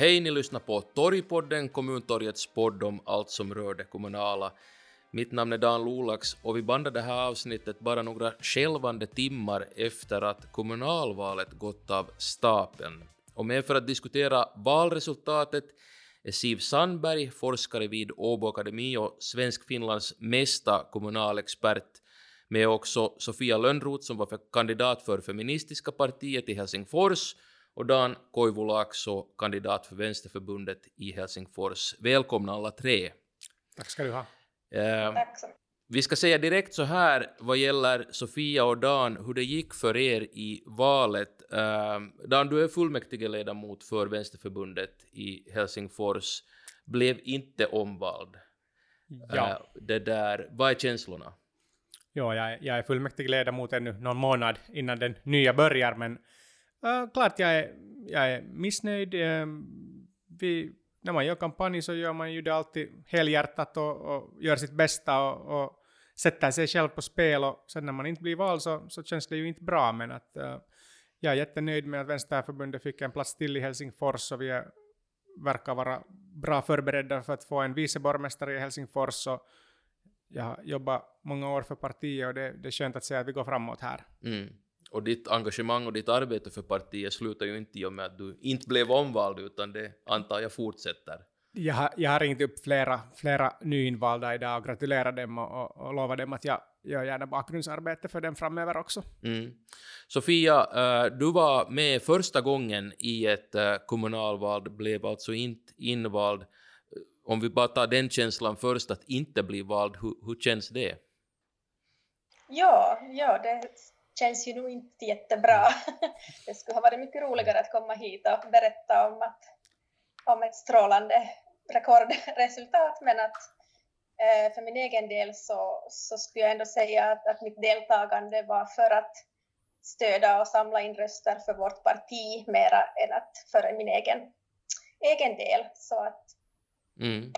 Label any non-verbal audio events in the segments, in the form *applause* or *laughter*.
Hej, ni lyssnar på Torgpodden, kommuntorgets podd om allt som rör det kommunala. Mitt namn är Dan Lolax och vi bandar det här avsnittet bara några skälvande timmar efter att kommunalvalet gått av stapeln. Och med för att diskutera valresultatet är Siv Sandberg, forskare vid Åbo Akademi och Svensk-Finlands mesta kommunalexpert, med också Sofia Lönnroth som var för kandidat för Feministiska partiet i Helsingfors och Dan Koivulaakso, kandidat för Vänsterförbundet i Helsingfors. Välkomna alla tre. Tack ska du ha. Eh, Tack så vi ska säga direkt så här vad gäller Sofia och Dan, hur det gick för er i valet. Uh, Dan, du är fullmäktigeledamot för Vänsterförbundet i Helsingfors, blev inte omvald. Ja. Uh, det där, vad är känslorna? Ja, jag, jag är fullmäktigeledamot ännu någon månad innan den nya börjar, men uh, klart jag är, jag är missnöjd. Uh, vi, när man gör kampanj så gör man ju det alltid helhjärtat och, och gör sitt bästa och, och sätter sig själv på spel och sen när man inte blir vald så, så känns det ju inte bra men att uh, jag är jättenöjd med att Vänsterförbundet fick en plats till i Helsingfors och vi är, verkar vara bra förberedda för att få en viceborgmästare i Helsingfors och jag har jobbat många år för partiet och det, det är skönt att se att vi går framåt här. Mm. Och ditt engagemang och ditt arbete för partiet slutar ju inte i och med att du inte blev omvald utan det antar jag fortsätter. Jag har, jag har ringt upp flera, flera nyinvalda idag och gratulerat dem och, och, och lovat dem att jag gör gärna bakgrundsarbete för dem framöver också. Mm. Sofia, uh, du var med första gången i ett uh, kommunalval, blev alltså inte invald. Om vi bara tar den känslan först, att inte bli vald, hur, hur känns det? Ja, ja, det känns ju nog inte jättebra. *laughs* Det skulle ha varit mycket roligare att komma hit och berätta om att om ett strålande rekordresultat men att eh, för min egen del så, så skulle jag ändå säga att, att mitt deltagande var för att stödja och samla in röster för vårt parti mera än att för min egen, egen del. Så att mm.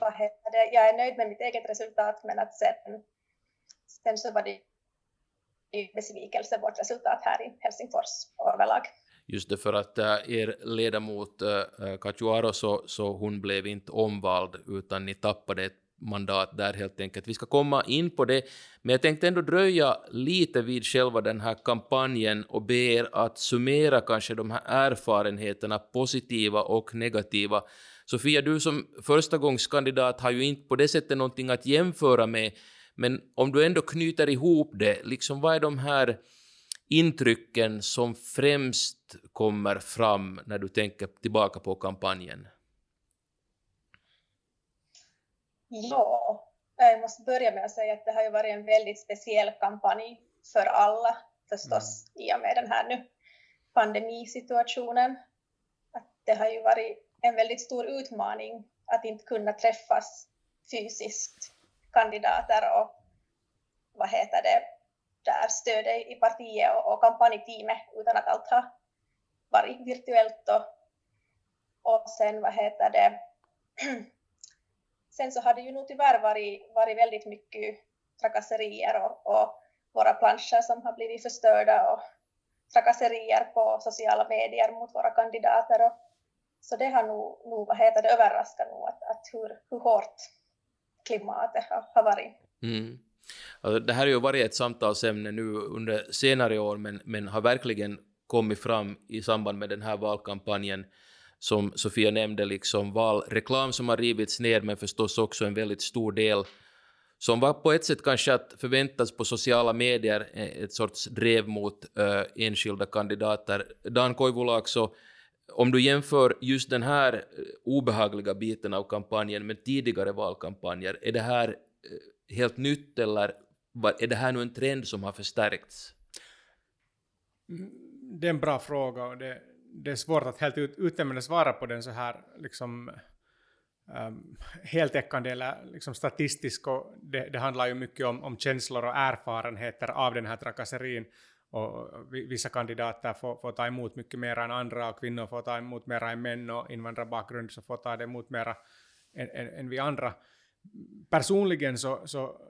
jag är nöjd med mitt eget resultat men att sen, sen så var det besvikelse vårt resultat här i Helsingfors överlag just det för att eh, er ledamot eh, eh, äh, Katju så, så hon blev inte omvald utan ni tappade ett mandat där helt enkelt. Vi ska komma in på det, men jag tänkte ändå dröja lite vid själva den här kampanjen och be er att summera kanske de här erfarenheterna, positiva och negativa. Sofia, du som förstagångskandidat har ju inte på det sättet någonting att jämföra med, men om du ändå knyter ihop det, liksom vad är de här intrycken som främst kommer fram när du tänker tillbaka på kampanjen? Ja, jag måste börja med att säga att det har ju varit en väldigt speciell kampanj för alla förstås mm. i och med den här nu pandemisituationen. Att det har ju varit en väldigt stor utmaning att inte kunna träffas fysiskt kandidater och vad heter det, där stödet i partiet och, och kampanjteamet utan att allt har varit virtuellt. Och, och sen vad heter det, *clears throat* sen så har det ju nog tyvärr varit, varit väldigt mycket trakasserier och, och våra planscher som har blivit förstörda och trakasserier på sociala medier mot våra kandidater. Och, så det har nog, nog vad heter det, överraskat nog att, att hur, hur hårt klimatet har, varit. Mm. Alltså, det här har ju varit ett samtalsämne nu under senare år, men, men har verkligen kommit fram i samband med den här valkampanjen som Sofia nämnde, liksom valreklam som har rivits ner, men förstås också en väldigt stor del som var på ett sätt kanske att förväntas på sociala medier, eh, ett sorts drev mot äh, enskilda kandidater. Dan Koivula också, om du jämför just den här eh, obehagliga biten av kampanjen med tidigare valkampanjer, är det här eh, helt nytt eller är det här nu en trend som har förstärkts? Mm, det är en bra fråga och det, det är svårt att helt uttömmande svara på den så här liksom um, heltäckande eller liksom statistisk och det, det, handlar ju mycket om, om känslor och erfarenheter av den här trakasserin och vissa kandidater får, får ta emot mycket mer än andra och kvinnor får ta emot mer än män och invandrarbakgrund så får ta emot mer än, än, än vi andra personligen så, så,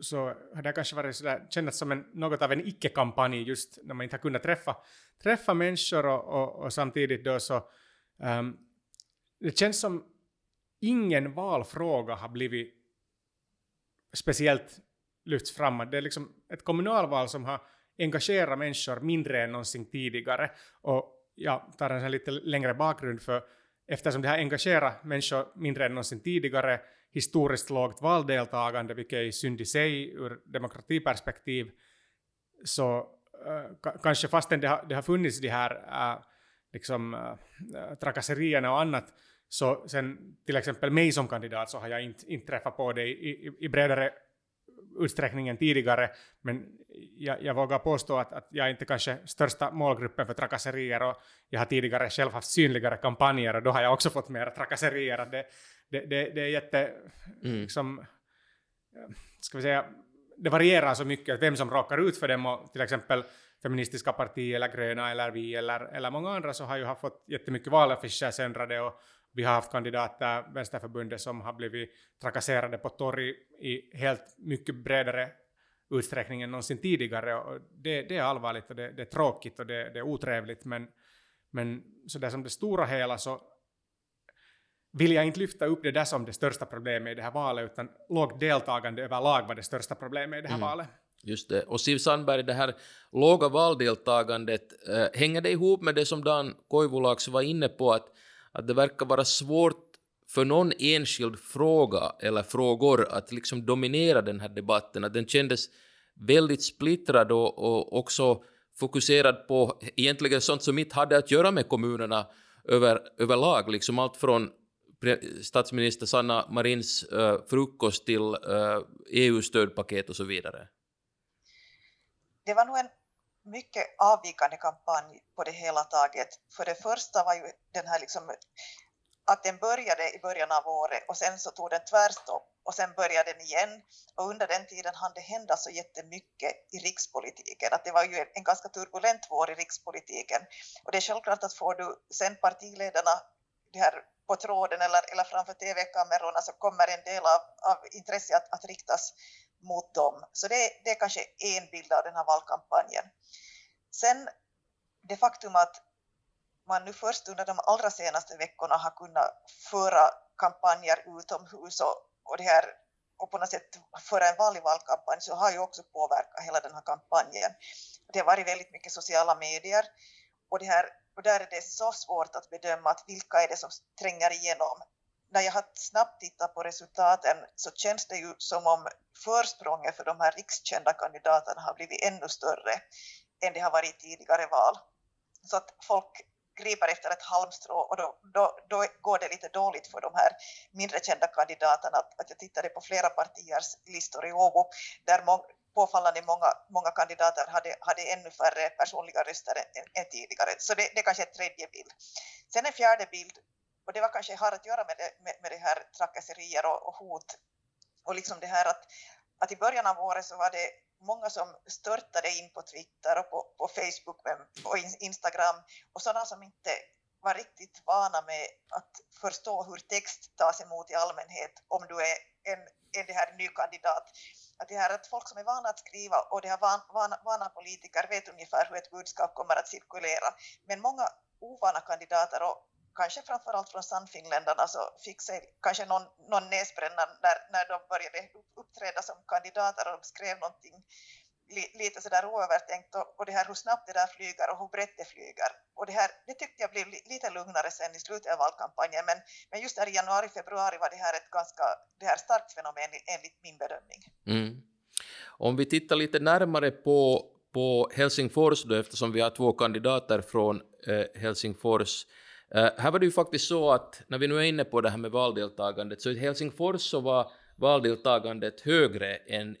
så har det kanske varit sådär, känts som en, något av en icke-kampanj just när man inte har kunnat träffa, träffa människor och, och, och samtidigt då så um, det känns som ingen valfråga har blivit speciellt lyfts fram. Det är liksom ett kommunalval som har engagera människor mindre än någonsin tidigare. Och jag tar en lite längre bakgrund för eftersom det här engagerar människor mindre än någonsin tidigare, historiskt lågt valdeltagande, vilket är synd i sig ur demokratiperspektiv, så äh, kanske fastän det har, det har funnits de här äh, liksom, äh, trakasserierna och annat, så sen till exempel mig som kandidat så har jag inte, inte träffat på det i, i, i bredare utsträckning än tidigare, men jag, jag vågar påstå att, att jag är inte kanske största målgruppen för trakasserier och jag har tidigare själv haft synligare kampanjer och då har jag också fått mer trakasserier. Det, det, det, det är jätte, mm. liksom, ska vi säga, det varierar så mycket vem som råkar ut för dem och till exempel feministiska partier eller gröna eller vi eller, eller många andra så har ju fått jättemycket valaffischer sändrade och, vi har haft kandidater, Vänsterförbundet, som har blivit trakasserade på torg i helt mycket bredare utsträckning än någonsin tidigare. Och det, det är allvarligt och det, det, är tråkigt och det, det är otrevligt, men, men så där som det stora hela så vill jag inte lyfta upp det där som det största problemet i det här valet, utan lågt deltagande överlag var det största problemet i det här mm. valet. Just det. Och Siv Sandberg, det här låga valdeltagandet, äh, hänger det ihop med det som Dan Koivulax var inne på, att att det verkar vara svårt för någon enskild fråga eller frågor att liksom dominera den här debatten. Att den kändes väldigt splittrad och, och också fokuserad på egentligen sånt som inte hade att göra med kommunerna över, överlag, liksom allt från statsminister Sanna Marins uh, frukost till eh, uh, EU-stödpaket och så vidare. Det var nog en mycket avvikande kampanj på det hela taget. För det första var ju den här liksom att den började i början av året och sen så tog den tvärstopp och sen började den igen och under den tiden hann det hända så jättemycket i rikspolitiken att det var ju en ganska turbulent vår i rikspolitiken och det är självklart att får du sen partiledarna det här på tråden eller, eller framför tv-kamerorna så kommer en del av, av intresse att, att riktas mot dem. Så det, det är kanske en bild av den här valkampanjen. Sen det faktum att man nu först under de allra senaste veckorna har kunnat föra kampanjer utomhus och, och det här och på något sätt föra en vanlig valkampanj så har ju också påverkat hela den här kampanjen. Det har varit väldigt mycket sociala medier och, det här, och där är det så svårt att bedöma att vilka är det som tränger igenom när jag har snabbt tittat på resultaten så känns det ju som om försprånget för de här rikskända kandidaterna har blivit ännu större än det har varit i tidigare val. Så att folk griper efter ett halmstrå och då, då, då går det lite dåligt för de här mindre kända kandidaterna. Att, att jag tittade på flera partiers listor i Åbo där må, påfallande många, många kandidater hade, hade ännu färre personliga röster än, än tidigare. Så det, det är kanske en tredje bild. Sen en fjärde bild och det var kanske har att göra med det, med, med det här trakasserier och, och, hot och liksom det här att, att i början av året så var det många som störtade in på Twitter och på, på Facebook och Instagram och sådana som inte var riktigt vana med att förstå hur text tas emot i allmänhet om du är en, en det här ny kandidat. Att det här att folk som är vana att skriva och det här van, vana, vana politiker vet ungefär hur ett budskap kommer att cirkulera. Men många ovana kandidater och kanske framförallt från Sannfinländarna så alltså fick sig kanske någon, någon näsbränna när, när de började uppträda som kandidater och de skrev någonting li, lite sådär oövertänkt och, och det här hur snabbt det där flyger och hur brett det flyger. Och det här, det tyckte jag blev lite lugnare sen i slutet av valkampanjen men, men just där i januari, februari var det här ett ganska det här starkt fenomen enligt min bedömning. Mm. Om vi tittar lite närmare på, på Helsingfors då, eftersom vi har två kandidater från eh, Helsingfors Uh, här var det ju faktiskt så att, när vi nu är inne på det här med valdeltagandet, så i Helsingfors så var valdeltagandet högre än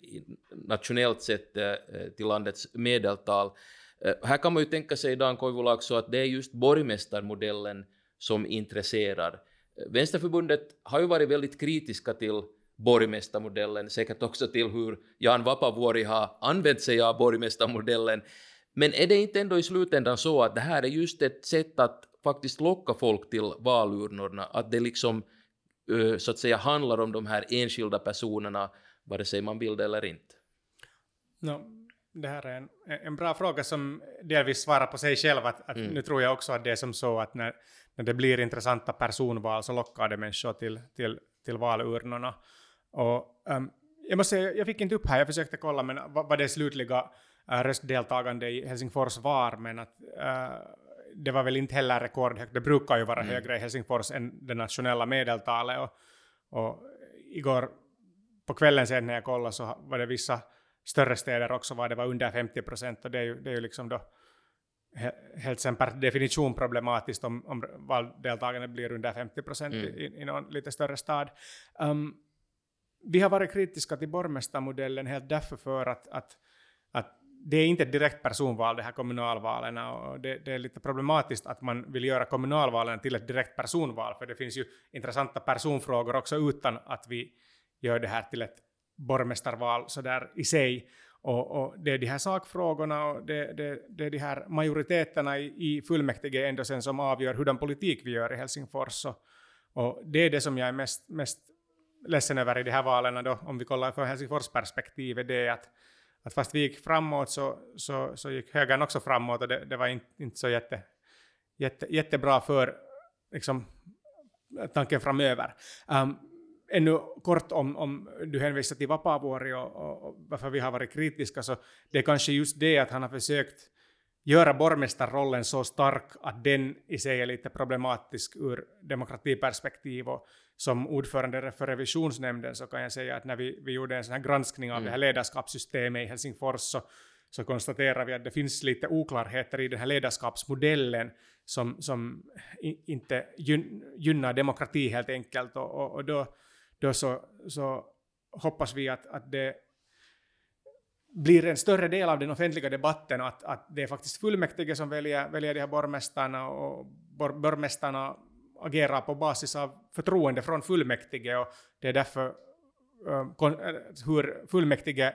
nationellt sett uh, till landets medeltal. Uh, här kan man ju tänka sig, Dan Koivula, också att det är just borgmästarmodellen som intresserar. Vänsterförbundet har ju varit väldigt kritiska till borgmästarmodellen, säkert också till hur Jan Vapavuori har använt sig av borgmästarmodellen. Men är det inte ändå i slutändan så att det här är just ett sätt att faktiskt locka folk till valurnorna, att det liksom så att säga handlar om de här enskilda personerna, vare sig man vill det eller inte? No, det här är en, en bra fråga som delvis svarar på sig själv. Att, att mm. Nu tror jag också att det är som så att när, när det blir intressanta personval så lockar det människor till, till, till valurnorna. Och, um, jag måste säga, jag fick inte upp här, jag försökte kolla men vad, vad det slutliga uh, röstdeltagande i Helsingfors var, men att uh, det var väl inte heller rekordhögt. Det brukar ju vara mm. högre i Helsingfors än det nationella medeltalet. Och, och igår på kvällen sen när jag kollade så var det vissa större städer också var det var under 50 procent och det är ju, det är ju liksom då helt sen per definition problematiskt om, om valdeltagandet blir under 50 procent mm. i, i någon lite större stad. Um, vi har varit kritiska till borgmästarmodellen helt därför för att, att, att det är inte ett direkt personval, det här kommunalvalen, och det, det, är lite problematiskt att man vill göra kommunalvalen till ett direkt personval, för det finns ju intressanta personfrågor också utan att vi gör det här till ett borgmästarval sådär i sig. Och, och, det är de här sakfrågorna och det, det, det är de här majoriteterna i, i fullmäktige ändå sen som avgör hurdan politik vi gör i Helsingfors. Och, och det är det som jag är mest, mest ledsen över i de här valen då, om vi kollar från Helsingfors perspektiv, det är att, att fast vi gick framåt så, så, så gick högern också framåt och det, det var inte, inte så jätte, jätte, jättebra för liksom, tanken framöver. Um, ännu kort om, om du hänvisar till Vapaavuori och, och, och, varför vi har varit kritiska, så det är kanske just det att han har försökt göra borgmästarrollen så stark att den i sig är lite problematisk ur demokratiperspektiv. Och som ordförande för revisionsnämnden så kan jag säga att när vi, vi gjorde en sån här granskning av mm. det här ledarskapssystemet i Helsingfors så, så konstaterar vi att det finns lite oklarheter i den här ledarskapsmodellen som, som inte gynnar demokrati helt enkelt. Och, och, och då då så, så hoppas vi att, att det blir en större del av den offentliga debatten och att, att det är faktiskt fullmäktige som väljer, väljer de här borgmästarna och bor, borgmästarna agerar på basis av förtroende från fullmäktige och det är därför uh, hur fullmäktige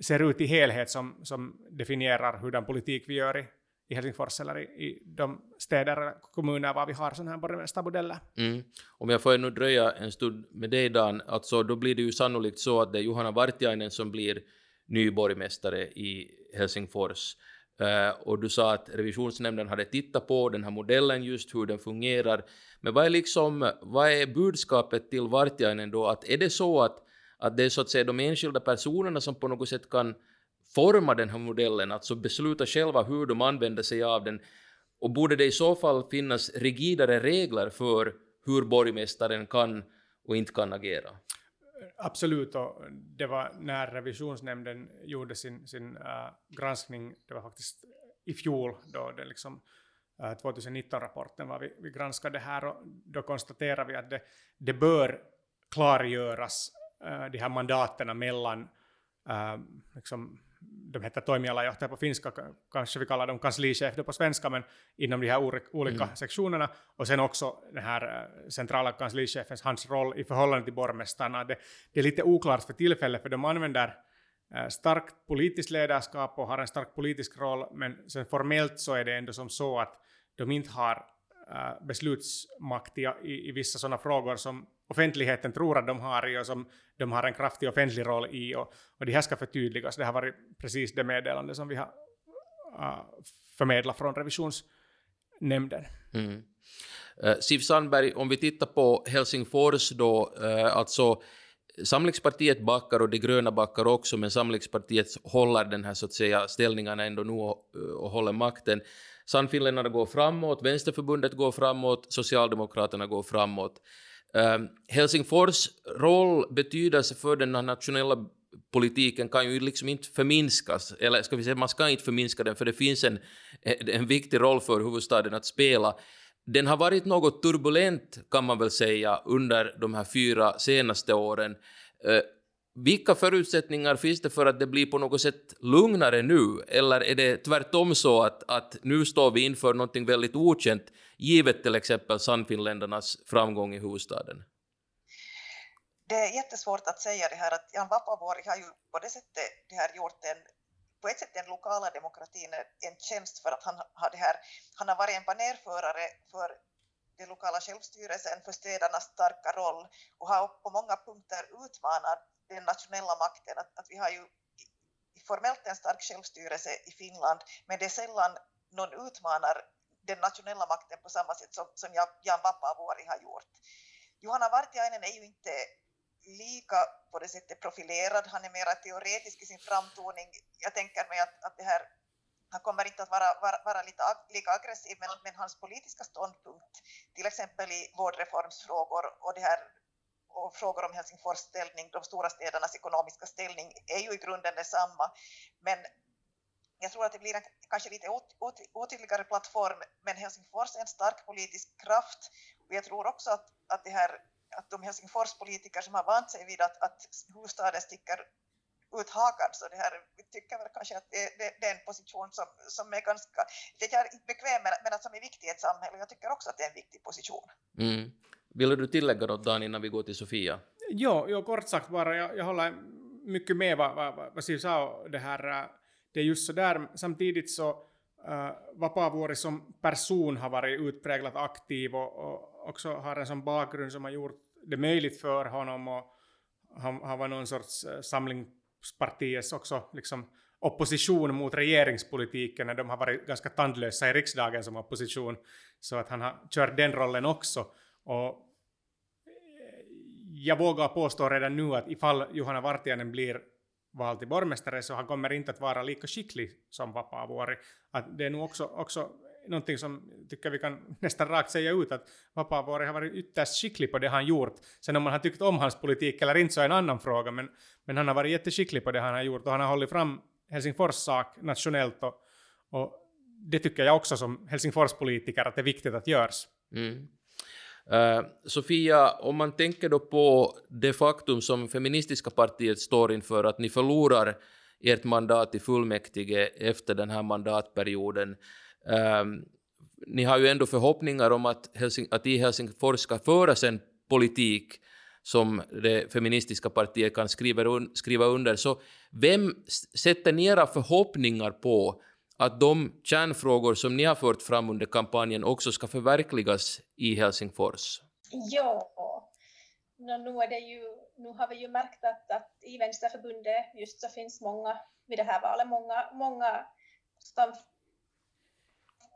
ser ut i helhet som, som definierar hurdan politik vi gör i, i Helsingfors eller i, i de städer och kommuner var vi har sådana här borgmästarmodeller. Mm. Om jag får ännu dröja en stund med dig Dan, alltså då blir det ju sannolikt så att det är Johanna Vartiainen som blir ny borgmästare i Helsingfors. Eh, och du sa att revisionsnämnden hade tittat på den här modellen, just hur den fungerar. Men vad är, liksom, vad är budskapet till Vartiainen då? Att är det så att, att det är så att säga de enskilda personerna som på något sätt kan forma den här modellen, alltså besluta själva hur de använder sig av den. Och borde det i så fall finnas rigidare regler för hur borgmästaren kan och inte kan agera? Absolut, och det var när revisionsnämnden gjorde sin, sin äh, granskning, det var faktiskt i fjol då det liksom äh, 2019-rapporten var vi, vi granskade det här och då konstaterade vi att det, det bör klargöras äh, de här mandaterna mellan äh, liksom, de heter toimialajohtaja på finska, kanske vi kallar dem kanslichef på svenska, men inom de här olika mm. sektionerna. Och sen också den här eh, centrala kanslichefens, hans roll i förhållande till borgmästarna. Det, det är lite oklart för tillfället, för de använder eh, starkt politiskt ledarskap och har en stark politisk roll, men sen formellt så är det ändå som så att de inte har uh, beslutsmakt i, i, vissa sådana frågor som offentligheten tror att de har i och som de har en kraftig offentlig roll i. Och, och det här ska förtydligas. Det har varit precis det meddelande som vi har uh, förmedlat från revisionsnämnden. Mm. Uh, Siv Sandberg, om vi tittar på Helsingfors då, uh, alltså Samlingspartiet backar och de gröna backar också, men Samlingspartiet håller den här så att säga ställningarna ändå nu och, och håller makten. Sannfinländarna går framåt, Vänsterförbundet går framåt, Socialdemokraterna går framåt. Ehm, Helsingfors roll, betydelse för den nationella politiken kan ju liksom inte förminskas, eller ska vi säga man ska inte förminska den för det finns en, en viktig roll för huvudstaden att spela. Den har varit något turbulent kan man väl säga under de här fyra senaste åren. Ehm, vilka förutsättningar finns det för att det blir på något sätt lugnare nu? Eller är det tvärtom så att, att nu står vi inför något väldigt okänt, givet till exempel Sannfinländarnas framgång i huvudstaden? Det är jättesvårt att säga det här att Jan Vapavuori har ju på det sättet det här gjort en på ett sätt den lokala demokratin en tjänst för att han har, det här, han har varit en banerförare för den lokala självstyrelsen, för städernas starka roll och har på många punkter utmanat den nationella makten. Att, att vi har ju formellt en stark självstyrelse i Finland, men det är sällan någon utmanar den nationella makten på samma sätt som, som Jan Vapaavuori har gjort. Johanna Vartiainen är ju inte lika på det sättet profilerad, han är mera teoretisk i sin framtoning. Jag tänker mig att, att det här, han kommer inte att vara, vara, vara lite, lika aggressiv, men, men hans politiska ståndpunkt, till exempel i vårdreformsfrågor och det här och frågor om Helsingfors ställning, de stora städernas ekonomiska ställning, är ju i grunden detsamma. Men jag tror att det blir en kanske lite otydligare plattform, men Helsingfors är en stark politisk kraft. Och jag tror också att, att, det här, att de Helsingforspolitiker som har vant sig vid att, att huvudstaden sticker ut hakan, så det här, vi tycker väl kanske att det, det, det, är en position som, som är ganska, det är inte bekväm, men, men att som är viktig i ett samhälle. Jag tycker också att det är en viktig position. Mm. Vill du tillägga något Dan innan vi går till Sofia? Jo, jo kort sagt bara, jag, jag håller mycket med vad, vad, vad Siv sa, det här, äh, det är just så där, samtidigt så uh, Vapaavuori som person har varit utpräglat aktiv och, och också har en sån bakgrund som har gjort det möjligt för honom och han han var någon sorts uh, samlingspartiets också liksom opposition mot regeringspolitiken när de har varit ganska tandlösa i riksdagen som opposition. Så att han har kört den rollen också. Och jag vågar påstå redan nu att ifall Johanna Vartiainen blir vald till borgmästare så han kommer inte att vara lika skicklig som Vapaavuori. Att det är nog också, också någonting som tycker vi kan *laughs* nästan rakt säga ut att Vapaavuori har varit ytterst skicklig på det han gjort. Sen om man har tyckt om hans politik eller inte så är en annan fråga, men, men han har varit jätteskicklig på det han har gjort och han har hållit fram Helsingfors sak nationellt och, och det tycker jag också som Helsingforspolitiker att det är viktigt att görs. Mm. Uh, Sofia, om man tänker då på det faktum som feministiska partiet står inför, att ni förlorar ert mandat i fullmäktige efter den här mandatperioden. Ehm, ni har ju ändå förhoppningar om att, Helsing att i Helsingfors ska föras en politik som det feministiska partiet kan skriva, un skriva under. Så vem sätter ni era förhoppningar på att de kärnfrågor som ni har fört fram under kampanjen också ska förverkligas i Helsingfors? Ja, no, nu, är det ju, nu har vi ju märkt att, att i Vänsterförbundet just så finns många vid det här valet, många, många som,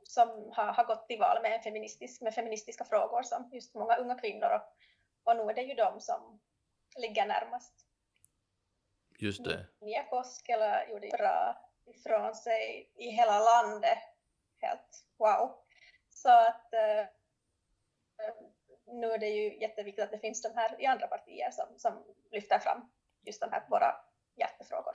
som har, har gått till val med, feministisk, med feministiska frågor, som just många unga kvinnor och, och nu är det ju de som ligger närmast. Just det. Mia Koskela gjorde bra ifrån sig i hela landet. Helt wow. Så att eh, nu är det ju jätteviktigt att det finns de här i andra partier som, som lyfter fram just de här våra hjärtefrågor.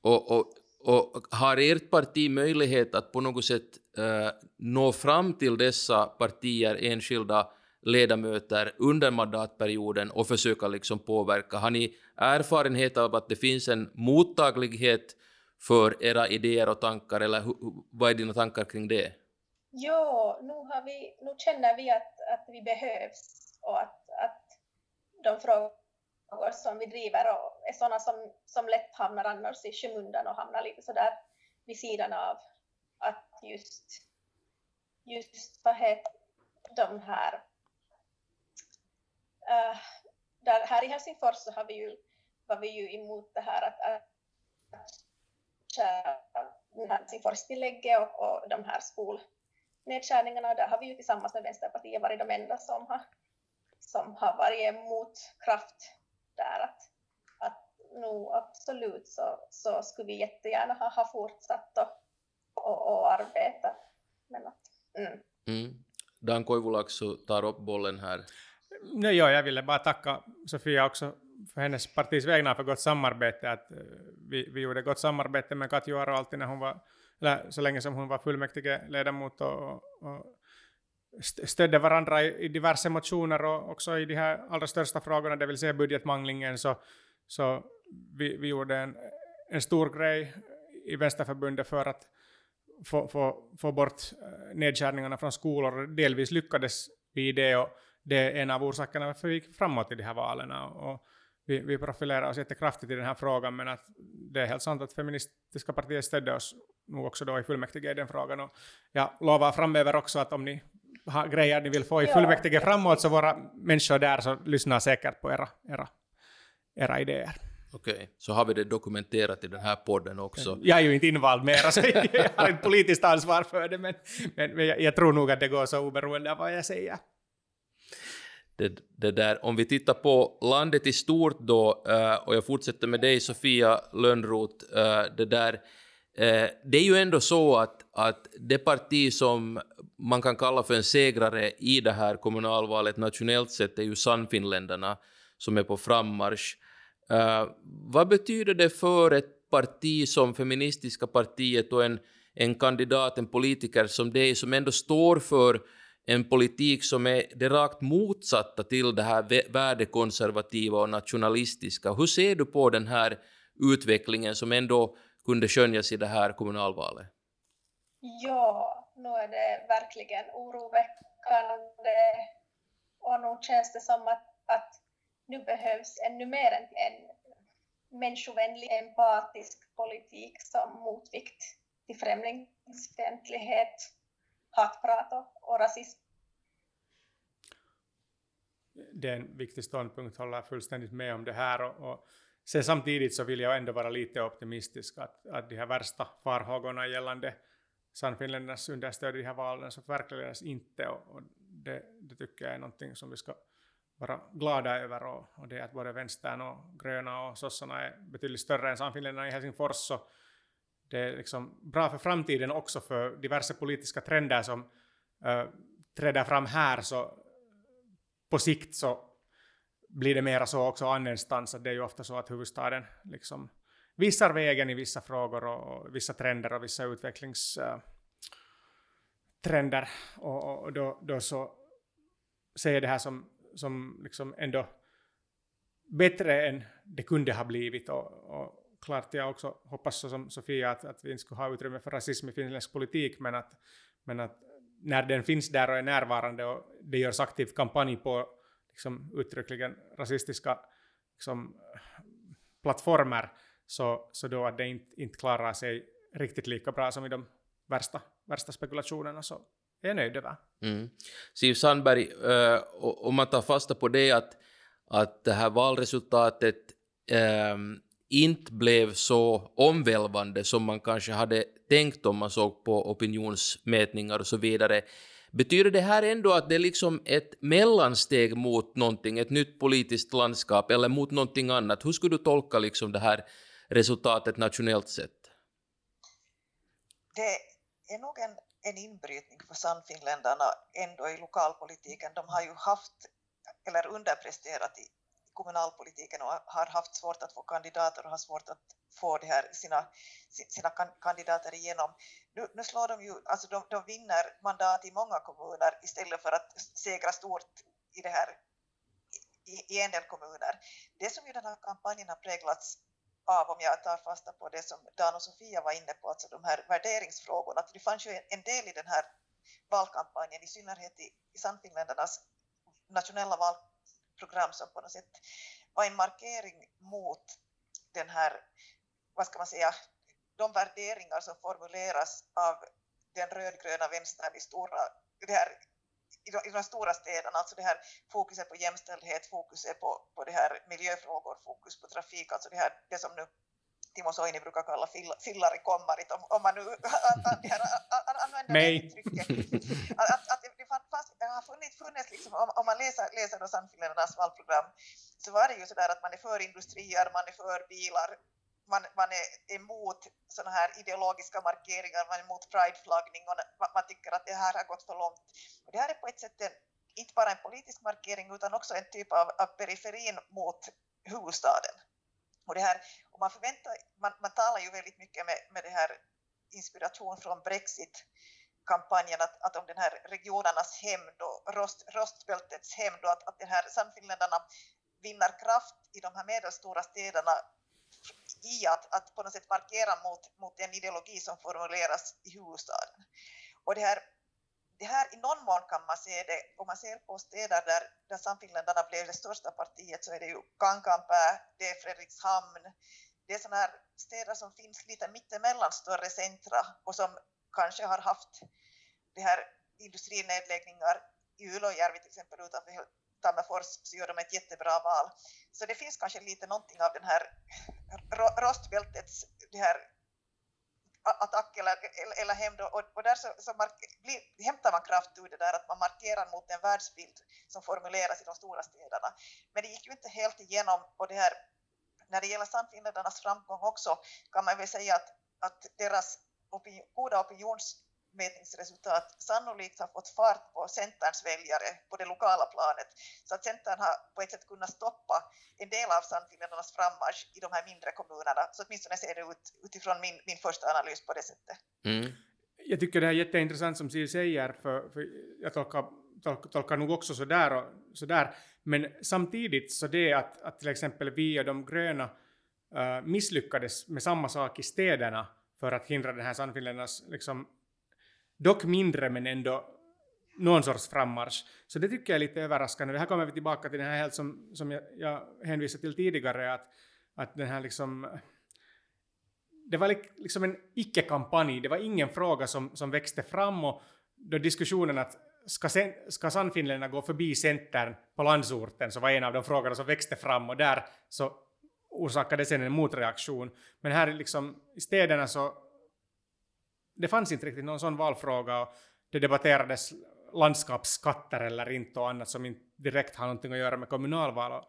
Och, och, och har ert parti möjlighet att på något sätt eh, nå fram till dessa partier, enskilda ledamöter under mandatperioden och försöka liksom påverka? Har ni erfarenhet av att det finns en mottaglighet för era idéer och tankar, eller vad är dina tankar kring det? Ja, nu, har vi, nu känner vi att, att vi behövs och att, att de frågor som vi driver är sådana som, som lätt hamnar annars i skymundan och hamnar lite sådär vid sidan av att just, just vad heter de här uh, där, här i Helsingfors så har vi ju, var vi ju emot det här att, att Helsingforstillägget och, och de här skolnedskärningarna. Där har vi ju tillsammans med Vänsterpartiet varit de enda som har, som har varit emot kraft där. Att, att nu absolut så, så skulle vi jättegärna ha, ha fortsatt och, och, och arbeta. Men att, mm. Mm. Dan Koivulaksu tar upp bollen här. Nej, ja, jag ville bara tacka Sofia också för hennes partis vägnar för gott samarbete. Att eh, vi, vi gjorde gott samarbete med Katjo Aro alltid när hon var, eller så länge som hon var fullmäktigeledamot och, och stödde varandra i, i diverse motioner och också i de här allra största frågorna, det vill säga budgetmanglingen, så, så vi, vi gjorde en, en stor grej i Vänsterförbundet för att få, få, få bort eh, nedskärningarna från skolor. Delvis lyckades vi i det och det är en av orsakerna varför vi gick framåt i de här valen. Och, vi, vi profilerar oss jättekraftigt i den här frågan, men att det är helt sant att feministiska partier stödde oss nog också då i fullmäktige i den frågan. Och jag lovar framöver också att om ni har grejer ni vill få i fullmäktige framåt så våra människor där så lyssnar säkert på era, era, era idéer. Okej, okay. så har vi det dokumenterat i den här podden också. Jag är ju inte invald mera, så *laughs* jag har inte politiskt ansvar för det, men, men, men jag, jag, tror nog att det går så oberoende av vad jag säger. Det, det där, om vi tittar på landet i stort då, eh, och jag fortsätter med dig Sofia Lönnroth, eh, det där, eh, det är ju ändå så att, att det parti som man kan kalla för en segrare i det här kommunalvalet nationellt sett är ju Sannfinländarna som är på frammarsch. Vad betyder det för ett parti som Feministiska partiet och en, en kandidat, en politiker som dig, som ändå står för en politik som är det rakt motsatta till det här värdekonservativa och nationalistiska. Hur ser du på den här utvecklingen som ändå kunde skönjas i det här kommunalvalet? Ja, nu är det verkligen oroväckande och nu känns det som att, att nu behövs ännu mer en, en människovänlig, empatisk politik som motvikt till främlingsfientlighet, hatprat och, och rasism. Det är en viktig ståndpunkt, håller fullständigt med om det här. Och, och sen samtidigt så vill jag ändå vara lite optimistisk att, att de här värsta farhågorna gällande Sannfinländarnas understöd i de här valen så förverkligades inte. Och, och det, det, tycker jag är någonting som vi ska vara glada över. Och, och det är att både vänstern och gröna och sossarna är betydligt större än Sannfinländarna i Helsingfors. Så det är liksom bra för framtiden också för diverse politiska trender som uh, träder fram här. Så på sikt så blir det mera så också annanstans att det är ju ofta så att huvudstaden liksom visar vägen i vissa frågor och, och vissa trender och vissa utvecklingstrender. Eh, uh, och, och då, då, så ser jag det här som, som liksom ändå bättre än det kunde ha blivit. Och, och klart jag också hoppas som Sofia att, att vi inte skulle ha utrymme för rasism i finländsk politik, men att, men att när den finns där och är närvarande och det görs aktiv kampanj på liksom, uttryckligen rasistiska liksom, plattformar, så, så då att det inte, inte klarar sig riktigt lika bra som i de värsta, värsta spekulationerna så är jag nöjd över. Mm. Siv Sandberg, äh, om man tar fasta på det att, att det här valresultatet äh, inte blev så omvälvande som man kanske hade tänkt om man såg på opinionsmätningar och så vidare. Betyder det här ändå att det är liksom ett mellansteg mot någonting, ett nytt politiskt landskap eller mot någonting annat? Hur skulle du tolka liksom det här resultatet nationellt sett? Det är nog en, en inbrytning för Sannfinländarna ändå i lokalpolitiken. De har ju haft, eller underpresterat i kommunalpolitiken och har haft svårt att få kandidater och har svårt att få det här, sina, sina kandidater igenom. Nu, nu slår de ju, alltså de, de vinner mandat i många kommuner istället för att segra stort i det här i, i en del kommuner. Det som ju den här kampanjen har präglats av, om jag tar fasta på det som Dan och Sofia var inne på, alltså de här värderingsfrågorna, att det fanns ju en del i den här valkampanjen, i synnerhet i, i Sannfinländarnas nationella program som på något sätt var en markering mot den här, vad ska man säga, de värderingar som formuleras av den rödgröna vänstern i stora, det här i de, i de stora städerna, alltså det här fokuset på jämställdhet, fokuset på, på det här miljöfrågor, fokus på trafik, alltså det här det som nu Timo Soini brukar kalla fill, fillari kommarit, om, om man nu använder det uttrycket. Att, att det, fanns, har funnits, funnits liksom, om, om man läser, läser Sannfinländarnas valprogram så var det ju så där att man är för industrier, man är för bilar, man, man är emot sådana här ideologiska markeringar, man är emot prideflaggning och man tycker att det här har gått för långt. Och det här är på ett sätt en, inte bara en politisk markering utan också en typ av, av periferin mot huvudstaden. Och det här, och man, förväntar, man, man talar ju väldigt mycket med, med det här inspiration från Brexit kampanjen att, att om den här regionernas hämnd och rost, rostbältets hämnd och att, att den här Sannfinländarna vinner kraft i de här medelstora städerna i att, att på något sätt markera mot, mot den ideologi som formuleras i huvudstaden. Och det här, det här i någon mån kan man se det, om man ser på städer där, där Sannfinländarna blev det största partiet så är det ju Kankanpää, det är Fredrikshamn, det är sådana här städer som finns lite mittemellan större centra och som kanske har haft det här industrinedläggningar i Ulojärvi till exempel utanför Tammerfors så gör de ett jättebra val. Så det finns kanske lite någonting av den här rostbältets det här attack eller, eller hem då, och, och där så, så blir, hämtar man kraft ur det där att man markerar mot en världsbild som formuleras i de stora städerna. Men det gick ju inte helt igenom och det här när det gäller Sannfinländarnas framgång också kan man väl säga att, att deras opinion, goda opinionsmätningsresultat sannolikt har fått fart på Centerns väljare på det lokala planet. Så att Centern har på ett sätt kunnat stoppa en del av Sannfinländarnas frammarsch i de här mindre kommunerna. Så åtminstone ser det ut utifrån min, min första analys på det sättet. Mm. Jag tycker det är jätteintressant som Siv säger, för, för jag tolkar, tolkar, tolkar nog också sådär, och, sådär. Men samtidigt så det att, att till exempel vi och de gröna uh, misslyckades med samma sak i städerna för att hindra den här Sannfinländarnas, liksom, dock mindre men ändå någon sorts frammarsch. Så det tycker jag är lite överraskande. Här kommer vi tillbaka till det här helt som, som jag, jag hänvisade till tidigare, att, att den här liksom det var liksom en icke-kampanj, det var ingen fråga som, som växte fram och då diskussionen att ska, sen, ska Sannfinländarna gå förbi Centern på landsorten så var en av de frågorna som växte fram och där så orsakade sen en motreaktion. Men här liksom, i städerna så det fanns inte riktigt någon sån valfråga och det debatterades landskapsskatter eller inte och annat som inte direkt har någonting att göra med kommunalval och,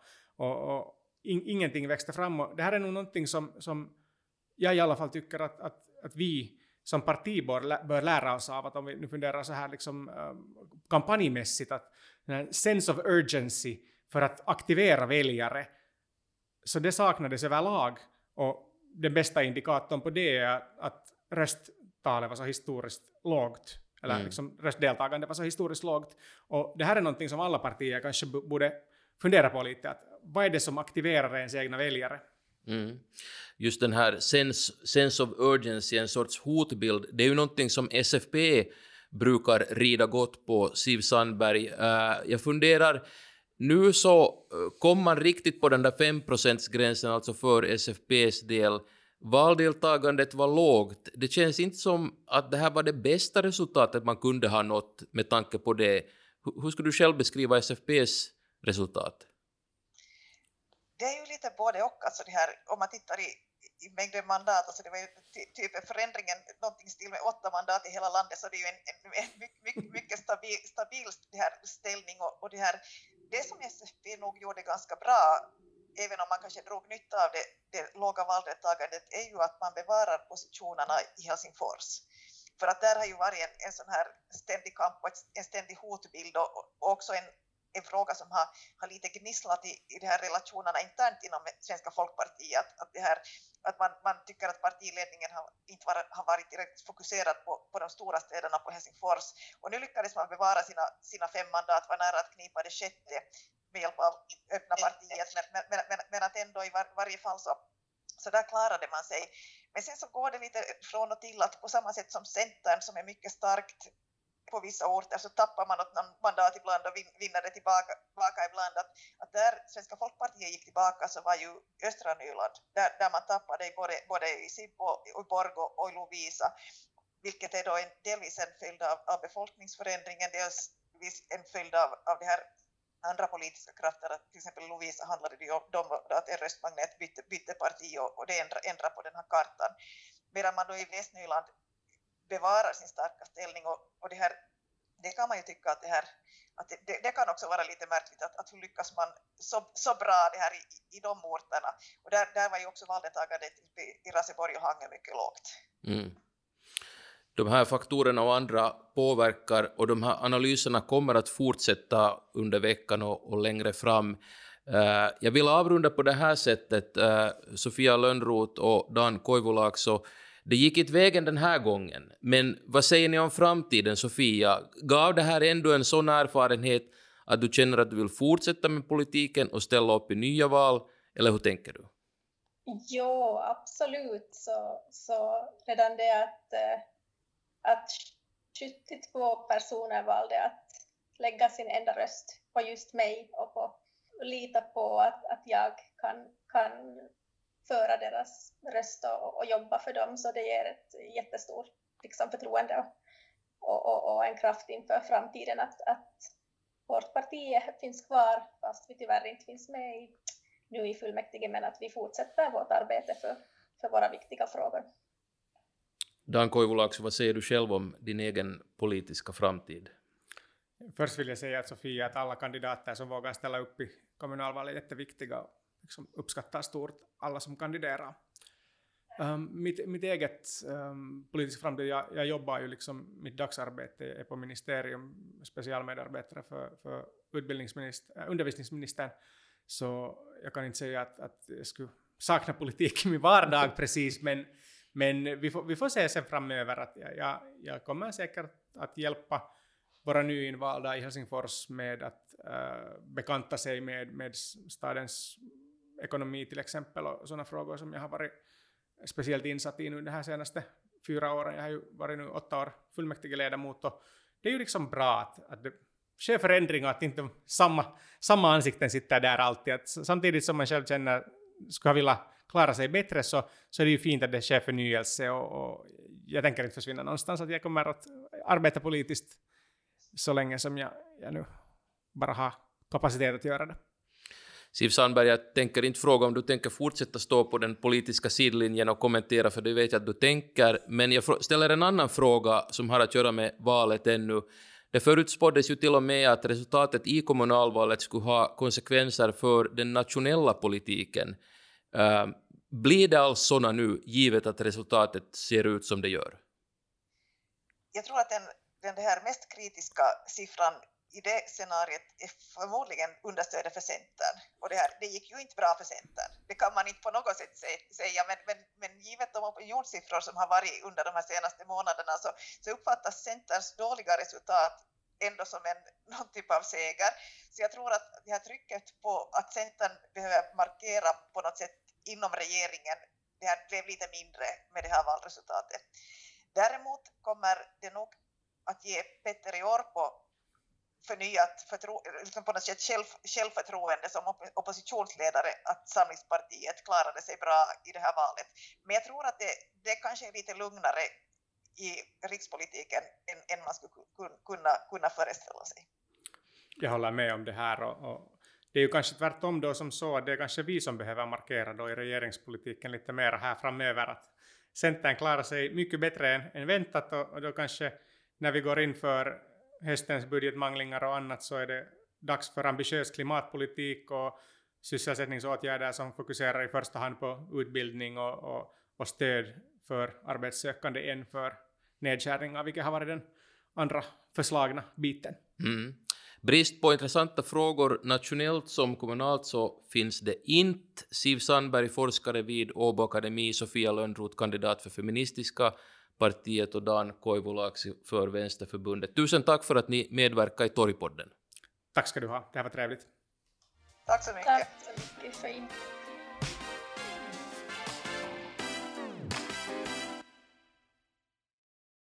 och, och in, ingenting växte fram och det här är nog någonting som, som jag i alla fall tycker att, att, att vi som parti bör, bör lära oss av, att om vi nu funderar så här liksom, um, kampanjmässigt, att sense of urgency för att aktivera väljare, så det saknades överlag. Och den bästa indikatorn på det är att rösttalet var så historiskt lågt, eller mm. liksom röstdeltagande var så historiskt lågt. Och det här är någonting som alla partier kanske borde fundera på lite, att vad är det som aktiverar ens egna väljare? Mm. Just den här sense, sense of urgency, en sorts hotbild, det är ju någonting som SFP brukar rida gott på, Siv Sandberg. Uh, jag funderar, nu så uh, kom man riktigt på den där 5%-gränsen, alltså för SFPs del. Valdeltagandet var lågt. Det känns inte som att det här var det bästa resultatet man kunde ha nått med tanke på det. Hur skulle du själv beskriva SFPs resultat? det är ju lite både och, alltså det här, om man tittar i, i mängden mandat, alltså det var ju typ förändringen, någonting stil med åtta mandat i hela landet, så det är ju en, en, en mycket, mycket stabil, stabil det här ställning och, och det här, det som SFP nog gjorde ganska bra, även om man kanske drog nytta av det, det låga valdeltagandet, är ju att man bevarar positionerna i Helsingfors. För att där har ju varit en, en sån här ständig kamp och en ständig hotbild och, och också en, en fråga som har, har lite gnisslat i, i de här relationerna internt inom Svenska folkpartiet. Att, det här, att man, man tycker att partiledningen har, inte var, har varit direkt fokuserad på, på de stora städerna på Helsingfors. Och nu lyckades man bevara sina, sina fem mandat, var nära att knipa det sjätte med hjälp av öppna partiet, men, men, men, men att ändå i var, varje fall så, så där klarade man sig. Men sen så går det lite från och till att på samma sätt som Centern som är mycket starkt på vissa orter så tappar man något mandat ibland och vinner det tillbaka, tillbaka ibland. Att, att där Svenska folkpartiet gick tillbaka så var ju östra Nyland, där, där man tappade både, både i Sibbo, i Borgo och i Lovisa, vilket är då en, delvis en följd av, av befolkningsförändringen, dels en följd av, av det här andra politiska krafter, till exempel Lovisa handlade det ju om att en röstmagnet bytte, bytte parti och, och det ändrade ändrade på den här kartan. Medan man då i Västnyland bevarar sin starka ställning och, och det här, det kan man ju tycka att det här att det, det, kan också vara lite märkligt att, att hur lyckas man så, så bra det här i, i de orterna. Och där, där var ju också valdeltagandet i, i Raseborg och Hangö mycket lågt. Mm. De här faktorerna och andra påverkar och de här analyserna kommer att fortsätta under veckan och, och längre fram. Uh, jag vill avrunda på det här sättet. Uh, Sofia Lönnroth och Dan Koivulaakso, det gick inte vägen den här gången, men vad säger ni om framtiden, Sofia? Gav det här ändå en sån erfarenhet att du känner att du vill fortsätta med politiken och ställa upp i nya val, eller hur tänker du? Ja, absolut. Så, så redan det att, eh, att 72 personer valde att lägga sin enda röst på just mig och på, lita på att, att jag kan, kan föra deras röst och, och jobba för dem, så det ger ett jättestort liksom, förtroende och, och, och, en kraft inför framtiden att, att vårt parti finns kvar, fast vi tyvärr inte finns med i, nu i fullmäktige, men att vi fortsätter vårt arbete för, för våra viktiga frågor. Dan Koivulax, vad säger du själv om din egen politiska framtid? Först vill jag säga att Sofia, att alla kandidater som vågar ställa upp i kommunalvalet är jätteviktiga och liksom uppskattar stort alla som kandiderar. Um, mitt, mitt eget um, politiska framtid, jag, jag, jobbar ju liksom, mitt dagsarbete är på ministerium, specialmedarbetare för, för utbildningsminister, äh, undervisningsministern, så jag kan inte säga att, att jag skulle sakna politik i min vardag *laughs* precis, men, men vi, får, vi får se sen framöver att jag, jag, kommer säkert att hjälpa våra nyinvalda i Helsingfors med att uh, bekanta sig med, med stadens ekonomi till exempel och sådana frågor som jag har varit speciellt insatt i nu de här senaste fyra åren. Jag har ju varit nu åtta år fullmäktigeledamot och det är ju liksom bra att, att det sker förändringar, att inte samma, samma ansikten sitter där alltid. Att samtidigt som man själv känner skulle vilja klara sig bättre så, så är det ju fint att det sker förnyelse och, och jag tänker inte försvinna någonstans. Att jag kommer att arbeta politiskt så länge som jag, jag nu bara har kapacitet att göra det. Siv Sandberg, jag tänker inte fråga om du tänker fortsätta stå på den politiska sidlinjen och kommentera, för det vet jag att du tänker, men jag ställer en annan fråga som har att göra med valet ännu. Det förutspåddes ju till och med att resultatet i kommunalvalet skulle ha konsekvenser för den nationella politiken. Ehm, blir det alls sådana nu, givet att resultatet ser ut som det gör? Jag tror att den, den här mest kritiska siffran i det scenariet är förmodligen understödet för Centern. Och det, här, det gick ju inte bra för Centern. Det kan man inte på något sätt säga, men, men, men givet de opinionssiffror som har varit under de här senaste månaderna så, så uppfattas Centerns dåliga resultat ändå som en, någon typ av seger. Så jag tror att det här trycket på att Centern behöver markera på något sätt inom regeringen, det här blev lite mindre med det här valresultatet. Däremot kommer det nog att ge Petteri Orpo förnyat förtro, liksom på något sätt själv, självförtroende som oppositionsledare att Samlingspartiet klarade sig bra i det här valet. Men jag tror att det, det kanske är lite lugnare i rikspolitiken än, än man skulle kunna, kunna föreställa sig. Jag håller med om det här och, och det är ju kanske tvärtom då som så att det är kanske vi som behöver markera då i regeringspolitiken lite mer här framöver att Centern klarar sig mycket bättre än, än väntat och, då kanske när vi går in för höstens budgetmanglingar och annat så är det dags för ambitiös klimatpolitik och sysselsättningsåtgärder som fokuserar i första hand på utbildning och, och, och stöd för arbetssökande än för nedskärningar, vilket har varit den andra förslagna biten. Mm. Brist på intressanta frågor nationellt som kommunalt så finns det inte. Siv Sandberg, forskare vid Åbo Akademi, Sofia Lönnroth, kandidat för feministiska partiet och Dan Koivulax för Vänsterförbundet. Tusen tack för att ni medverkar i Torgpodden. Tack ska du ha, det här var trevligt. Tack så mycket. Tack så mycket för